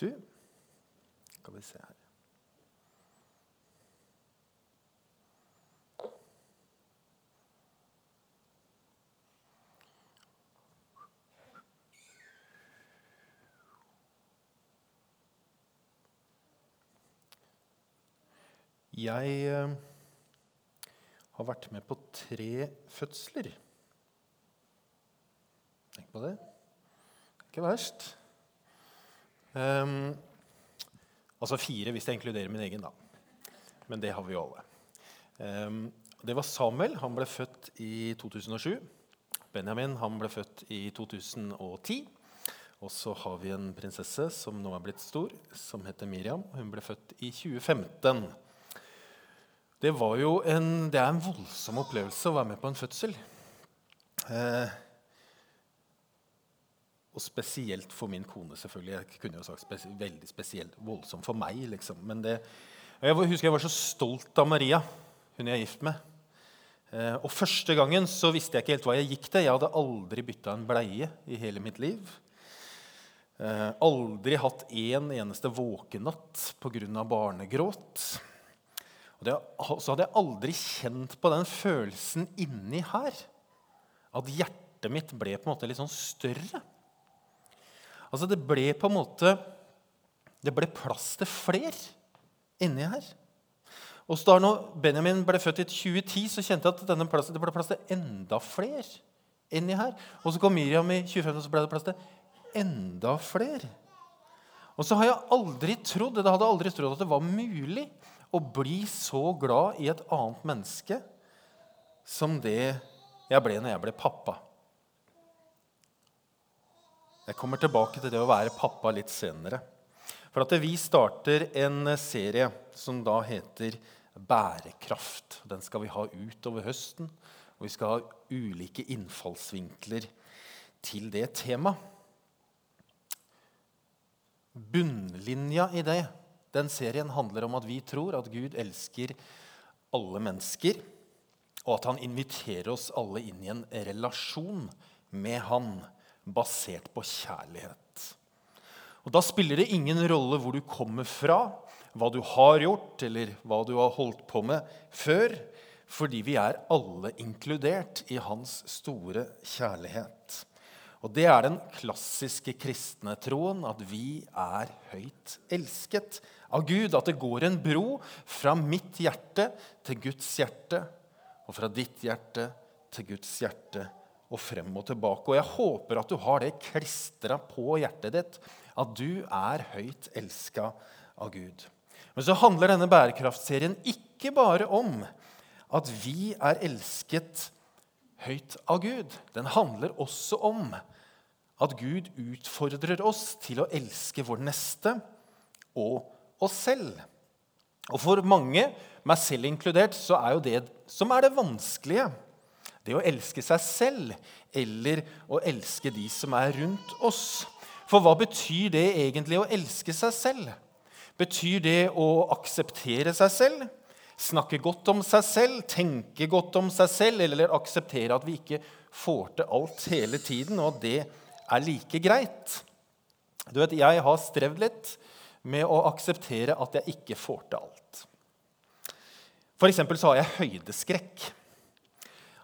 Du, skal vi se her Jeg eh, har vært med på tre fødsler. Tenk på det. Ikke verst. Um, altså fire hvis jeg inkluderer min egen, da. Men det har vi jo alle. Um, det var Samuel. Han ble født i 2007. Benjamin han ble født i 2010. Og så har vi en prinsesse som nå er blitt stor, som heter Miriam. Hun ble født i 2015. Det, en, det, er en voldsom opplevelse å være med på en fødsel. Eh, og spesielt for min kone, selvfølgelig. Jeg kunne jo sagt spes veldig spesielt voldsomt for meg. liksom. Men det, jeg husker jeg var så stolt av Maria, hun jeg er gift med. Eh, og Første gangen så visste jeg ikke helt hva jeg gikk til. Jeg hadde aldri bytta en bleie i hele mitt liv. Eh, aldri hatt én en eneste våkenatt pga. barnegråt. Og det, så hadde jeg aldri kjent på den følelsen inni her. At hjertet mitt ble på en måte litt sånn større. Altså Det ble på en måte Det ble plass til fler inni her. Og så da når Benjamin ble født i 2010, så kjente jeg at plass, det ble plass til enda flere inni her. Og så kom Miriam i 2015, og så ble det plass til enda flere. Og så har jeg aldri trodd, det hadde aldri trodd at det var mulig å bli så glad i et annet menneske som det jeg ble når jeg ble pappa. Jeg kommer tilbake til det å være pappa litt senere. For at Vi starter en serie som da heter Bærekraft. Den skal vi ha utover høsten. Og vi skal ha ulike innfallsvinkler til det temaet. Bunnlinja i det den serien handler om at vi tror at Gud elsker alle mennesker, og at han inviterer oss alle inn i en relasjon med han basert på kjærlighet. Og Da spiller det ingen rolle hvor du kommer fra, hva du har gjort, eller hva du har holdt på med før, fordi vi er alle inkludert i hans store kjærlighet. Og Det er den klassiske kristne troen, at vi er høyt elsket av Gud. At det går en bro fra mitt hjerte til Guds hjerte, og fra ditt hjerte til Guds hjerte, og frem og tilbake. Og jeg håper at du har det klistra på hjertet ditt, at du er høyt elska av Gud. Men så handler denne bærekraftserien ikke bare om at vi er elsket høyt av Gud. Den handler også om at Gud utfordrer oss til å elske vår neste og oss selv. Og for mange, meg selv inkludert, så er jo det som er det vanskelige. Det å elske seg selv eller å elske de som er rundt oss. For hva betyr det egentlig å elske seg selv? Betyr det å akseptere seg selv? Snakke godt om seg selv, tenke godt om seg selv, eller akseptere at vi ikke får til alt hele tiden, og at det er like greit? Du vet, Jeg har strevd litt med å akseptere at jeg ikke får til alt. For så har jeg høydeskrekk.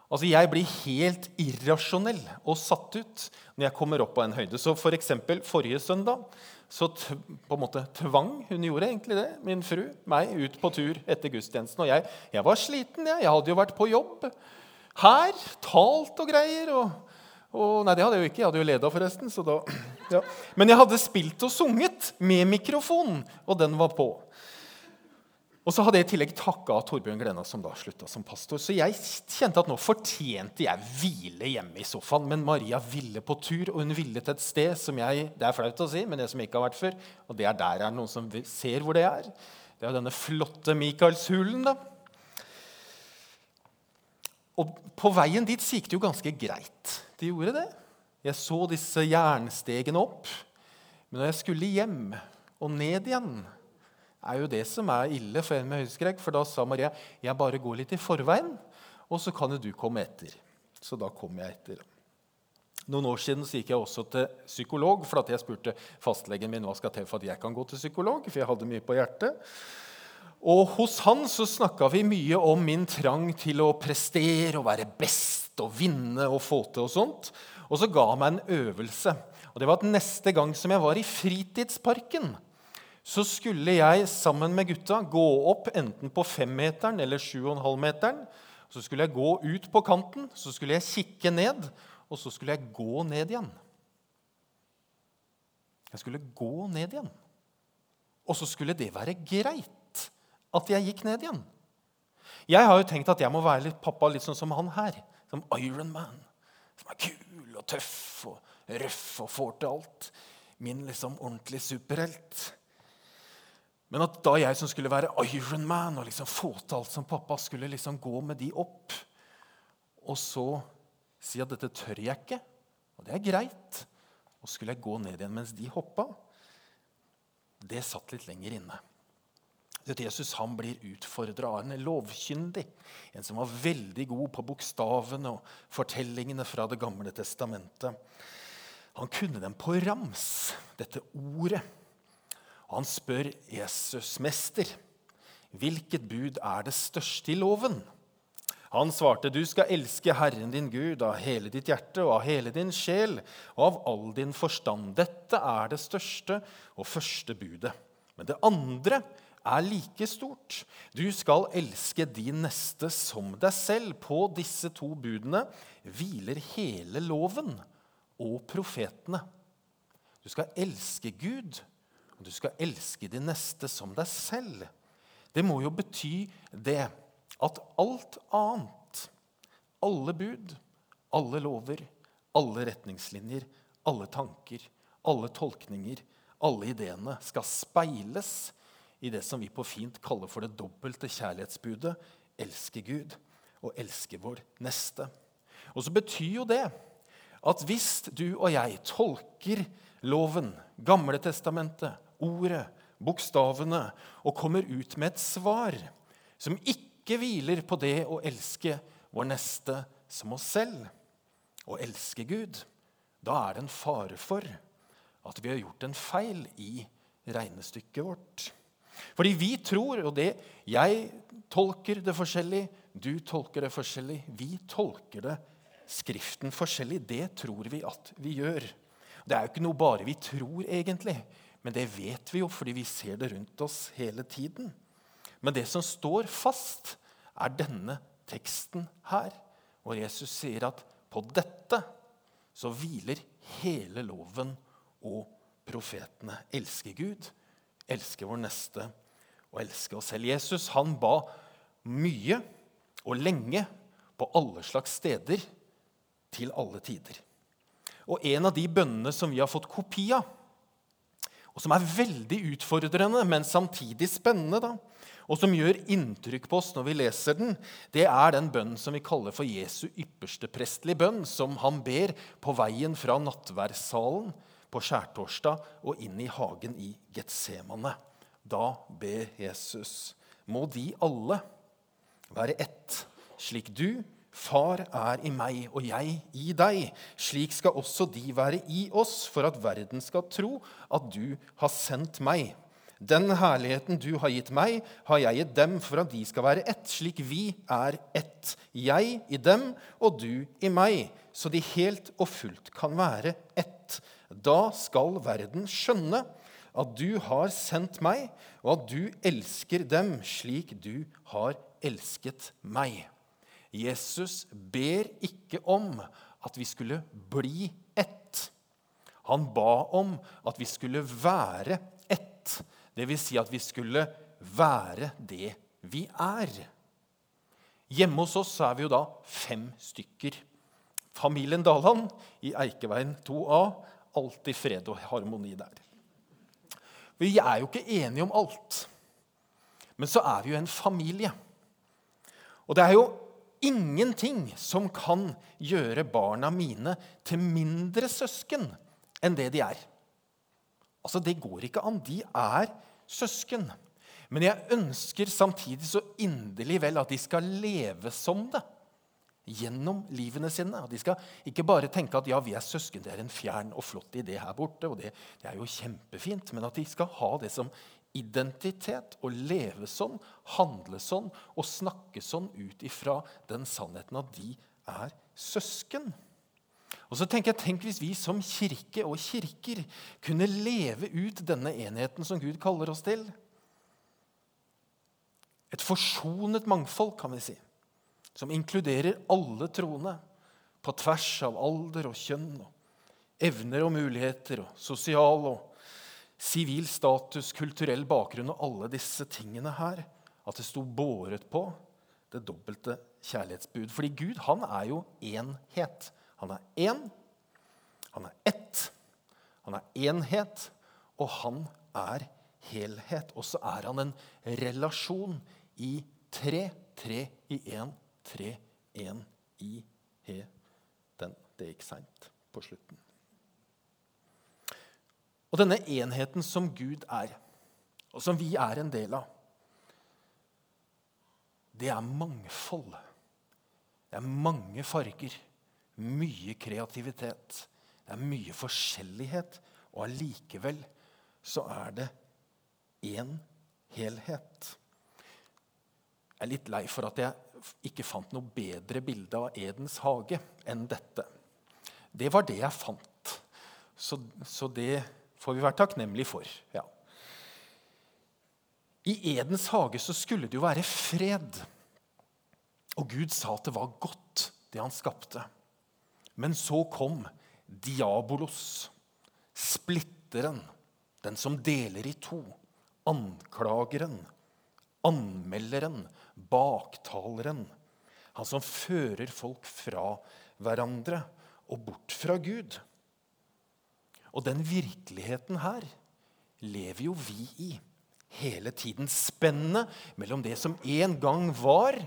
Altså, Jeg blir helt irrasjonell og satt ut når jeg kommer opp på en høyde. Så for eksempel, Forrige søndag så på en måte tvang hun gjorde egentlig det, min fru, meg ut på tur etter gudstjenesten. Og jeg, jeg var sliten. Jeg. jeg hadde jo vært på jobb her, talt og greier. og og, nei, det hadde jeg jo ikke. Jeg hadde jo leda, forresten. Da, ja. Men jeg hadde spilt og sunget med mikrofon, og den var på. Og så hadde jeg i tillegg takka Torbjørn Glenna, som da slutta som pastor. Så jeg kjente at nå fortjente jeg hvile hjemme i sofaen. Men Maria ville på tur, og hun ville til et sted som jeg Det er flaut å si, men det som jeg ikke har vært før. Og det er der er noen som ser hvor det er. Det er denne flotte Michaelshulen, da. Og på veien dit så gikk det jo ganske greit. De gjorde det. Jeg så disse jernstegene opp. Men når jeg skulle hjem og ned igjen, er jo det som er ille for en med høydeskrekk. For da sa Maria jeg bare går litt i forveien, og så kan jo du komme etter. Så da kom jeg etter. Noen år siden så gikk jeg også til psykolog, for at jeg spurte fastlegen min hva skal til for at jeg kan gå til psykolog. for jeg hadde mye på hjertet. Og hos han så snakka vi mye om min trang til å prestere og være best og vinne og få til og sånt. Og så ga han meg en øvelse. Og det var at Neste gang som jeg var i fritidsparken, så skulle jeg sammen med gutta gå opp enten på femmeteren eller sju og en halv meteren. Så skulle jeg gå ut på kanten, så skulle jeg kikke ned, og så skulle jeg gå ned igjen. Jeg skulle gå ned igjen. Og så skulle det være greit at jeg gikk ned igjen. Jeg har jo tenkt at jeg må være litt pappa litt sånn som han her. Som Iron Man. Som er kul og tøff og røff og får til alt. Min liksom ordentlig superhelt. Men at da jeg som skulle være Iron Man og liksom få til alt som pappa, skulle liksom gå med de opp, og så si at dette tør jeg ikke, og det er greit. Og skulle jeg gå ned igjen mens de hoppa, det satt litt lenger inne. At Jesus han blir utfordra av en lovkyndig, en som var veldig god på bokstavene og fortellingene fra Det gamle testamentet. Han kunne dem på rams, dette ordet. Han spør Jesus, 'Mester, hvilket bud er det største i loven?' Han svarte, 'Du skal elske Herren din Gud av hele ditt hjerte og av hele din sjel' 'og av all din forstand.' Dette er det største og første budet. Men det andre er like stort. Du skal elske din neste som deg selv. På disse to budene hviler hele loven og profetene. Du skal elske Gud, og du skal elske de neste som deg selv. Det må jo bety det at alt annet, alle bud, alle lover, alle retningslinjer, alle tanker, alle tolkninger, alle ideene skal speiles i det som vi på fint kaller for det dobbelte kjærlighetsbudet elske Gud og elske vår neste. Og så betyr jo det at hvis du og jeg tolker loven, Gamle testamentet, ordet, bokstavene, og kommer ut med et svar som ikke hviler på det å elske vår neste som oss selv, Å elske Gud, da er det en fare for at vi har gjort en feil i regnestykket vårt. Fordi vi tror, og det jeg tolker det forskjellig, du tolker det forskjellig, vi tolker det Skriften forskjellig. Det tror vi at vi gjør. Det er jo ikke noe bare vi tror, egentlig, men det vet vi jo fordi vi ser det rundt oss hele tiden. Men det som står fast, er denne teksten her, hvor Jesus sier at på dette så hviler hele loven og profetene. Elske Gud, elske vår neste og elske oss selv. Jesus han ba mye og lenge på alle slags steder til alle tider. Og en av de bønnene som vi har fått kopi av, og som er veldig utfordrende, men samtidig spennende, da, og som gjør inntrykk på oss når vi leser den, det er den bønnen som vi kaller for Jesu ypperste prestelige bønn, som han ber på veien fra nattverdssalen på skjærtorsdag og inn i hagen i Getsemane. Da ber Jesus, må de alle være ett, slik du, Far, er i meg og jeg i deg. Slik skal også de være i oss, for at verden skal tro at du har sendt meg. Den herligheten du har gitt meg, har jeg gitt dem for at de skal være ett, slik vi er ett. Jeg i dem og du i meg, så de helt og fullt kan være ett. Da skal verden skjønne at du har sendt meg, og at du elsker dem slik du har elsket meg. Jesus ber ikke om at vi skulle bli ett. Han ba om at vi skulle være ett. Vil si at vi skulle være det vi er. Hjemme hos oss er vi jo da fem stykker. Familien Daland i Eikeveien 2A. Alltid fred og harmoni der. Vi er jo ikke enige om alt. Men så er vi jo en familie. Og det er jo ingenting som kan gjøre barna mine til mindre søsken enn det de er. Altså, Det går ikke an. De er søsken. Men jeg ønsker samtidig så inderlig vel at de skal leve som det. gjennom livene sine. De skal ikke bare tenke at ja, vi er søsken, det er en fjern og flott idé her borte. og det, det er jo kjempefint, Men at de skal ha det som identitet å leve sånn, handle sånn og snakke sånn ut ifra den sannheten at de er søsken. Og så tenker jeg, Tenk hvis vi som kirke og kirker kunne leve ut denne enheten som Gud kaller oss til. Et forsonet mangfold, kan vi si, som inkluderer alle troende på tvers av alder og kjønn, og evner og muligheter, og sosial og sivil status, kulturell bakgrunn og alle disse tingene her. At det sto båret på det dobbelte kjærlighetsbud. Fordi Gud, han er jo enhet. Han er én, han er ett, han er enhet, og han er helhet. Og så er han en relasjon i tre. Tre i én, tre, én i he. Den. Det gikk seint på slutten. Og denne enheten som Gud er, og som vi er en del av, det er mangfold. Det er mange farger, mye kreativitet, det er mye forskjellighet. Og allikevel så er det én helhet. Jeg er litt lei for at jeg ikke fant noe bedre bilde av Edens hage enn dette. Det var det jeg fant. Så, så det får vi være takknemlige for. Ja. I Edens hage så skulle det jo være fred. Og Gud sa at det var godt, det han skapte. Men så kom diabolos, splitteren, den som deler i to, anklageren, anmelderen, baktaleren, han som fører folk fra hverandre og bort fra Gud. Og den virkeligheten her lever jo vi i hele tiden. Spennet mellom det som en gang var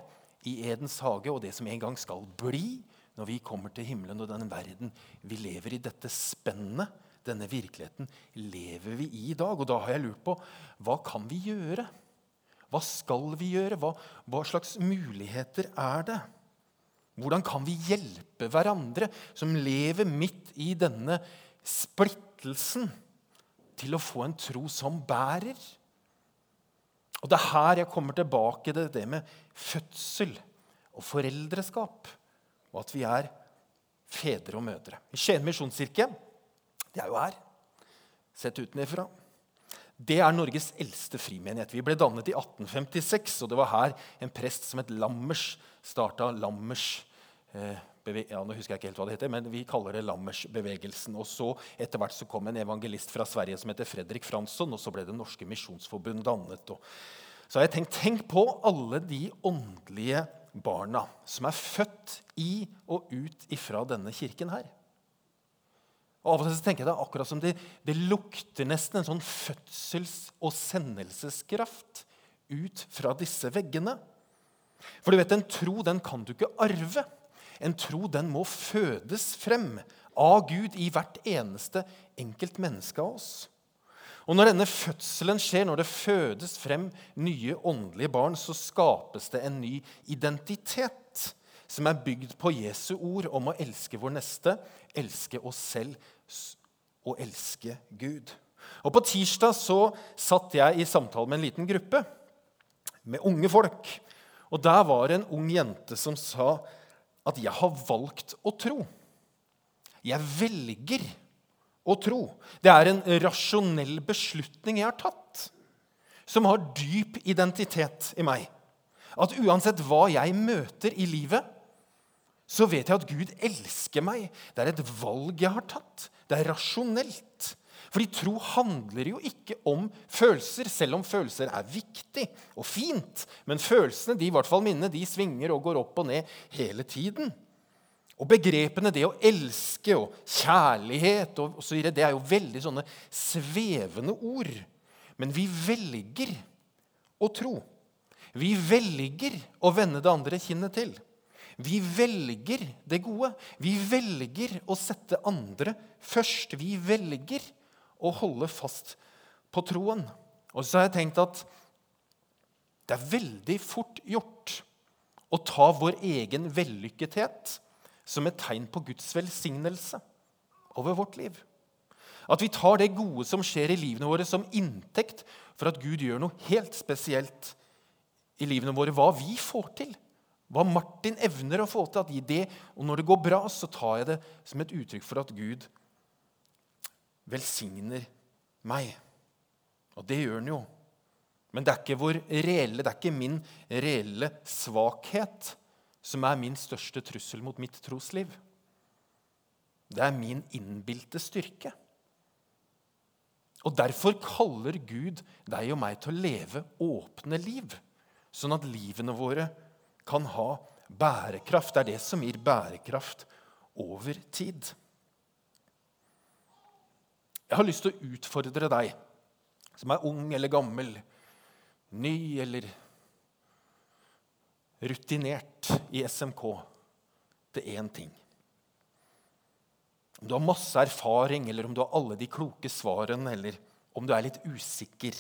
i Edens hage, og det som en gang skal bli når vi kommer til himmelen og den verden vi lever i. Dette spennet, denne virkeligheten, lever vi i i dag. Og da har jeg lurt på hva kan vi gjøre? Hva skal vi gjøre? Hva, hva slags muligheter er det? Hvordan kan vi hjelpe hverandre som lever midt i denne splittelsen, til å få en tro som bærer? Og Det er her jeg kommer tilbake til det med fødsel og foreldreskap og at vi er fedre og mødre. Skien misjonskirke det er jo her, sett utenfra. Det er Norges eldste frimenighet. Vi ble dannet i 1856, og det var her en prest som het Lammers starta Lammers eh, ja, nå husker jeg ikke helt hva det heter, men Vi kaller det Lammersbevegelsen. Og så Etter hvert så kom en evangelist fra Sverige som heter Fredrik Fransson, og så ble Det norske misjonsforbund dannet. Og så har jeg tenkt tenk på alle de åndelige barna som er født i og ut ifra denne kirken her. Og Av og til så tenker jeg det er akkurat som det, det lukter nesten en sånn fødsels- og sendelseskraft ut fra disse veggene. For du vet, en tro den kan du ikke arve. En tro den må fødes frem av Gud i hvert eneste enkelt menneske av oss. Og Når denne fødselen skjer, når det fødes frem nye åndelige barn, så skapes det en ny identitet som er bygd på Jesu ord om å elske vår neste, elske oss selv og elske Gud. Og På tirsdag så satt jeg i samtale med en liten gruppe med unge folk. Og Der var det en ung jente som sa at 'jeg har valgt å tro'. Jeg velger å tro. Det er en rasjonell beslutning jeg har tatt, som har dyp identitet i meg. At uansett hva jeg møter i livet, så vet jeg at Gud elsker meg. Det er et valg jeg har tatt. Det er rasjonelt. Fordi tro handler jo ikke om følelser, selv om følelser er viktig og fint. Men følelsene, de, i hvert fall minnet, de svinger og går opp og ned hele tiden. Og begrepene det å elske og kjærlighet og så videre, det er jo veldig sånne svevende ord. Men vi velger å tro. Vi velger å vende det andre kinnet til. Vi velger det gode. Vi velger å sette andre først. Vi velger å holde fast på troen. Og så har jeg tenkt at det er veldig fort gjort å ta vår egen vellykkethet som et tegn på Guds velsignelse over vårt liv. At vi tar det gode som skjer i livene våre, som inntekt for at Gud gjør noe helt spesielt i livene våre. Hva vi får til. Hva Martin evner å få til. at i det, Og når det går bra, så tar jeg det som et uttrykk for at Gud velsigner meg. Og det gjør han jo. Men det er ikke vår reelle, det er ikke min reelle svakhet som er min største trussel mot mitt trosliv. Det er min innbilte styrke. Og Derfor kaller Gud deg og meg til å leve åpne liv, sånn at livene våre kan ha bærekraft. Det er det som gir bærekraft over tid. Jeg har lyst til å utfordre deg som er ung eller gammel, ny eller rutinert i SMK, til én ting. Om du har masse erfaring, eller om du har alle de kloke svarene, eller om du er litt usikker,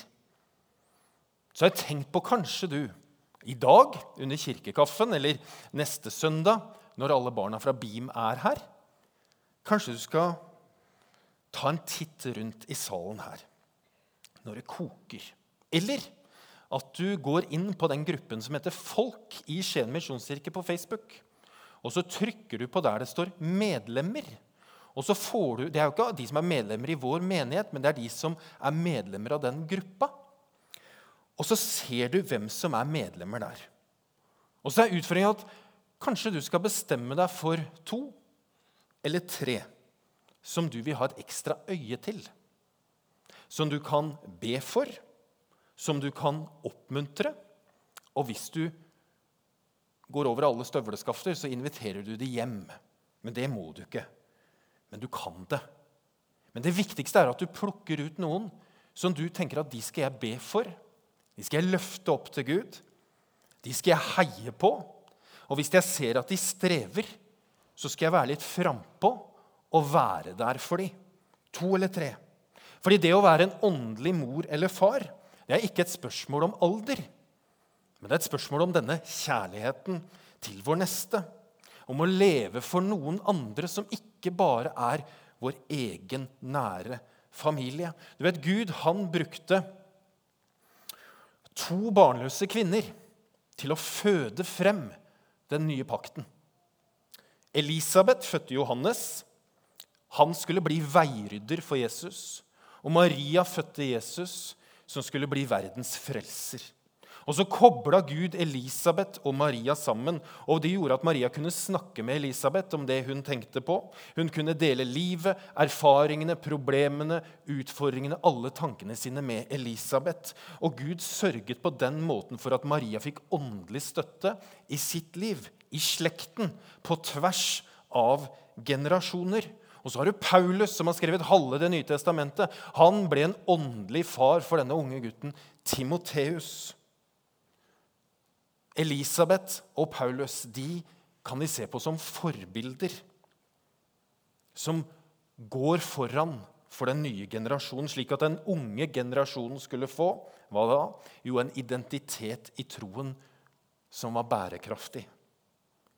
så har jeg tenkt på kanskje du i dag under kirkekaffen eller neste søndag når alle barna fra BIM er her Kanskje du skal ta en titt rundt i salen her når det koker. Eller at du går inn på den gruppen som heter Folk i Skien misjonskirke på Facebook. Og så trykker du på der det står 'medlemmer'. Og så får du, Det er jo ikke de som er medlemmer i vår menighet, men det er de som er medlemmer av den gruppa. Og så ser du hvem som er medlemmer der. Og så er utfordringa at kanskje du skal bestemme deg for to eller tre som du vil ha et ekstra øye til. Som du kan be for, som du kan oppmuntre. Og hvis du går over alle støvleskafter, så inviterer du det hjem. Men det må du ikke men du kan det. Men det viktigste er at du plukker ut noen som du tenker at de skal jeg be for. De skal jeg løfte opp til Gud. De skal jeg heie på. Og hvis jeg ser at de strever, så skal jeg være litt frampå og være der for dem. To eller tre. Fordi det å være en åndelig mor eller far det er ikke et spørsmål om alder. Men det er et spørsmål om denne kjærligheten til vår neste. Om å leve for noen andre som ikke bare er vår egen nære familie. Du vet, Gud han brukte to barnløse kvinner til å føde frem den nye pakten. Elisabeth fødte Johannes. Han skulle bli veirydder for Jesus. Og Maria fødte Jesus, som skulle bli verdens frelser. Og så kobla Gud Elisabeth og Maria sammen. og Det gjorde at Maria kunne snakke med Elisabeth om det hun tenkte på. Hun kunne dele livet, erfaringene, problemene, utfordringene, alle tankene sine med Elisabeth. Og Gud sørget på den måten for at Maria fikk åndelig støtte i sitt liv, i slekten, på tvers av generasjoner. Og så har du Paulus, som har skrevet halve Det nye testamentet. Han ble en åndelig far for denne unge gutten Timoteus. Elisabeth og Paulus de kan vi se på som forbilder. Som går foran for den nye generasjonen, slik at den unge generasjonen skulle få hva da? Jo, en identitet i troen som var bærekraftig.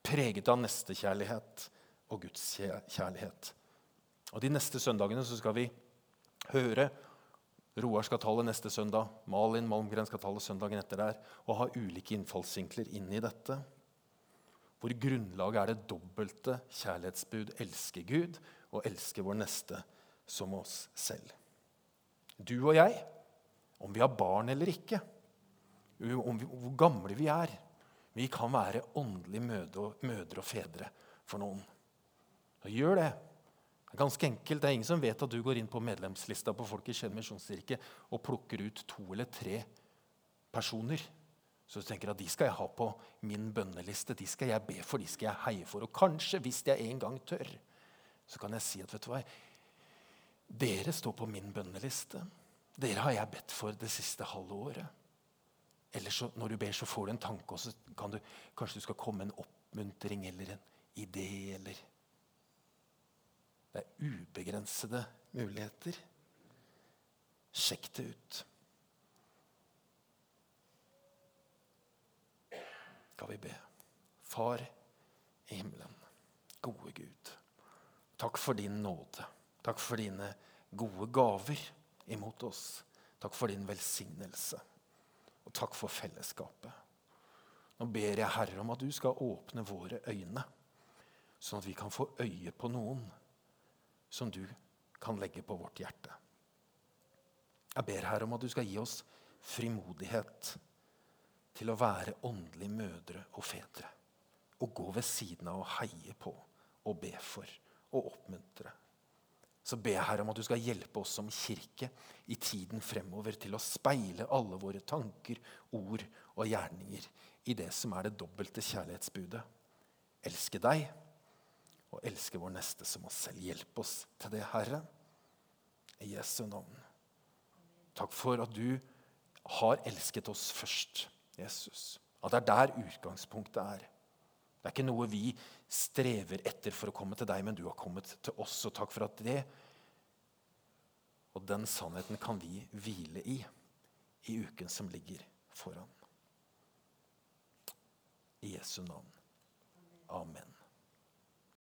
Preget av nestekjærlighet og Guds kjærlighet. Og De neste søndagene så skal vi høre Roar skal tale neste søndag, Malin Malmgren skal tale søndagen etter der. Og ha ulike innfallsvinkler inn i dette. Hvor grunnlaget er det dobbelte kjærlighetsbud elske Gud og elske vår neste som oss selv. Du og jeg, om vi har barn eller ikke, om vi, hvor gamle vi er Vi kan være åndelige mødre og fedre for noen. Og gjør det. Det er ganske enkelt. Det er ingen som vet at du går inn på medlemslista på Folk Skien misjonskirke og plukker ut to eller tre personer. Så du tenker at de skal jeg ha på min bønneliste, de skal jeg be for, de skal jeg heie for. Og kanskje, hvis jeg en gang tør, så kan jeg si at vet du hva, dere står på min bønneliste. Dere har jeg bedt for det siste halve året. Eller så, når du ber, så får du en tanke, og så kan du, kanskje du skal komme med en oppmuntring eller en idé. eller det er ubegrensede muligheter. Sjekk det ut. Skal vi be? Far i himmelen, gode Gud, takk for din nåde. Takk for dine gode gaver imot oss. Takk for din velsignelse. Og takk for fellesskapet. Nå ber jeg, Herre, om at du skal åpne våre øyne, sånn at vi kan få øye på noen som du kan legge på vårt hjerte. Jeg ber Herre om at du skal gi oss frimodighet til å være åndelige mødre og fedre. Og gå ved siden av og heie på og be for og oppmuntre. Så ber jeg Herre om at du skal hjelpe oss som kirke i tiden fremover til å speile alle våre tanker, ord og gjerninger i det som er det dobbelte kjærlighetsbudet. Elske deg og elske vår neste som oss selv. Hjelp oss til det, Herre. I Jesu navn. Takk for at du har elsket oss først, Jesus. At det er der utgangspunktet er. Det er ikke noe vi strever etter for å komme til deg, men du har kommet til oss. Og takk for at det og den sannheten kan vi hvile i i uken som ligger foran. I Jesu navn. Amen.